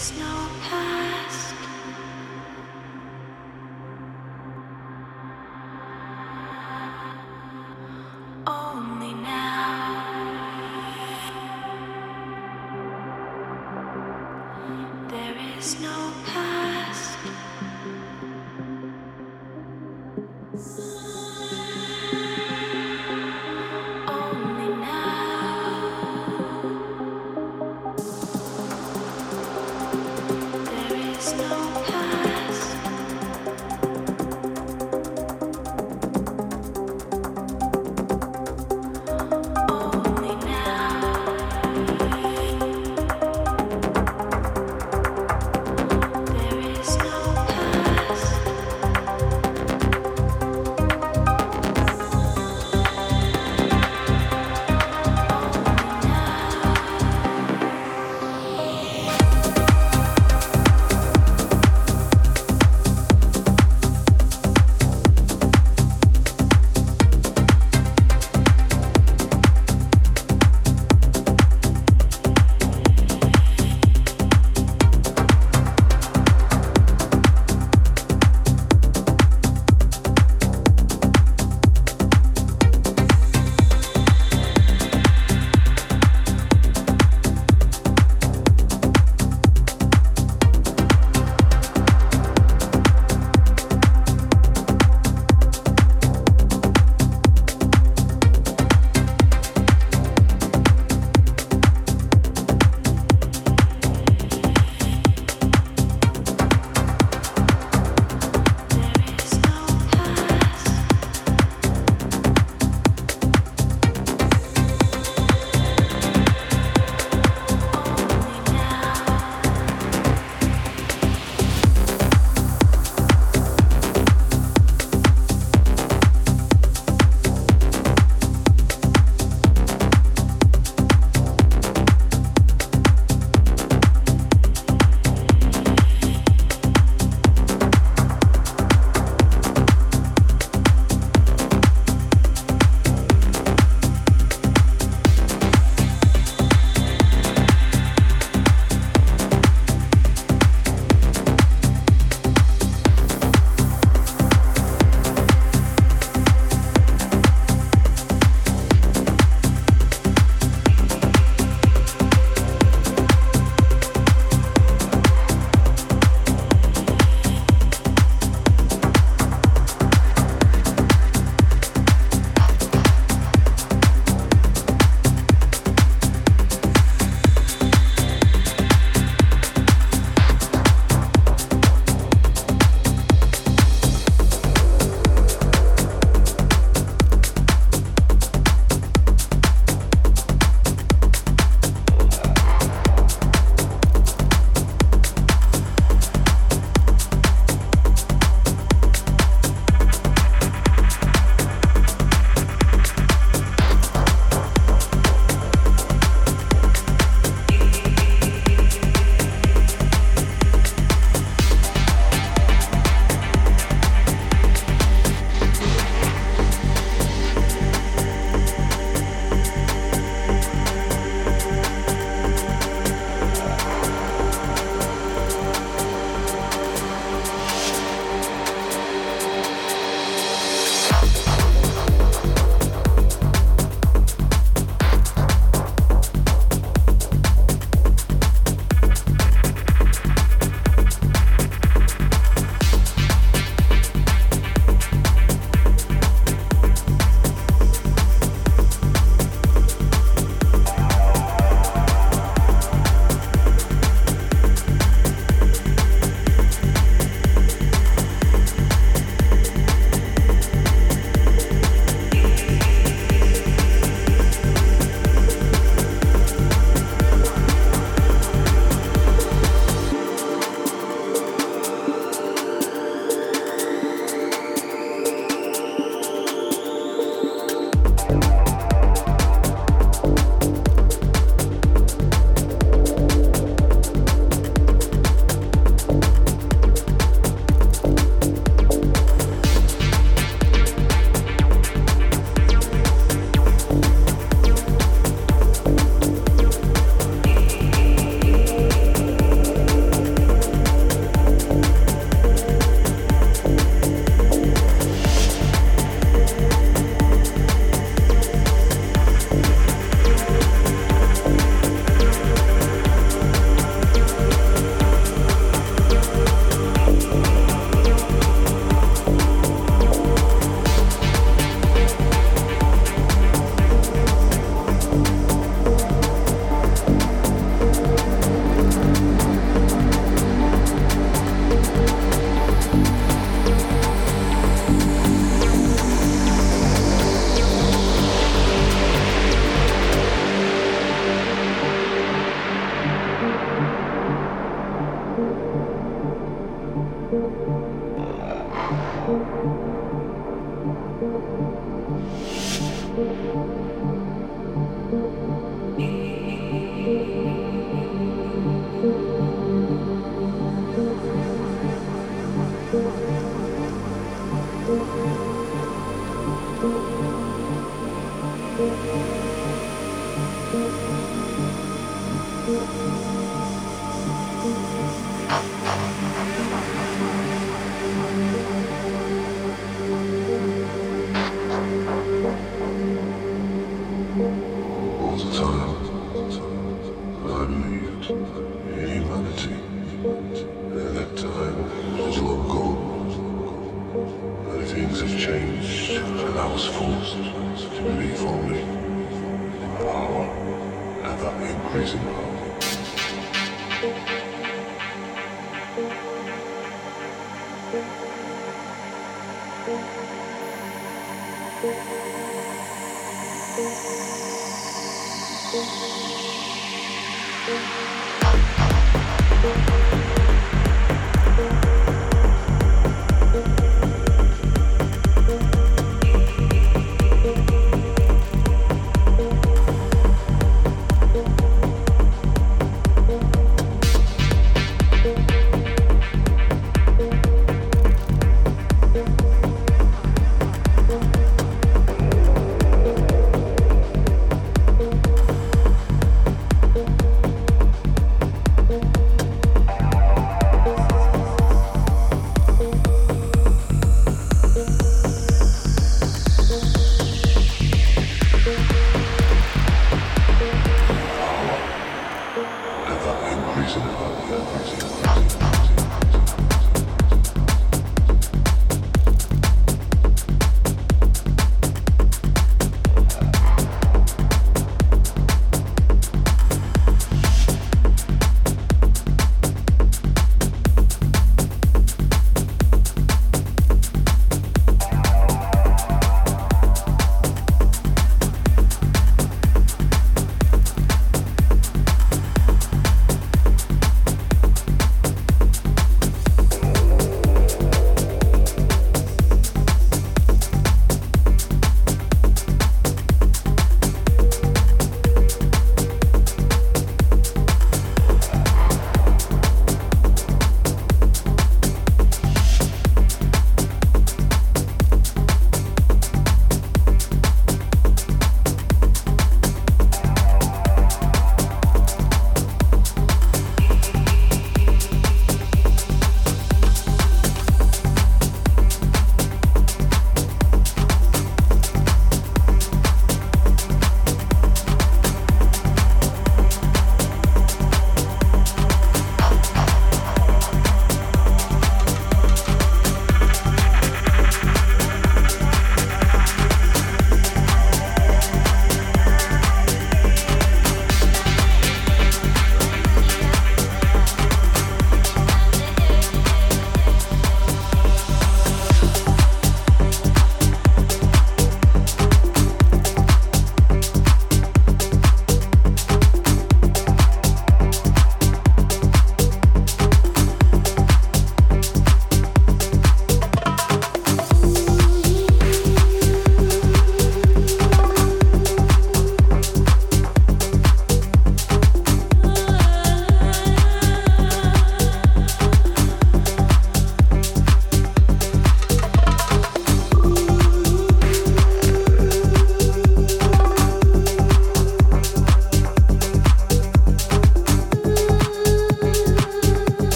There's no high.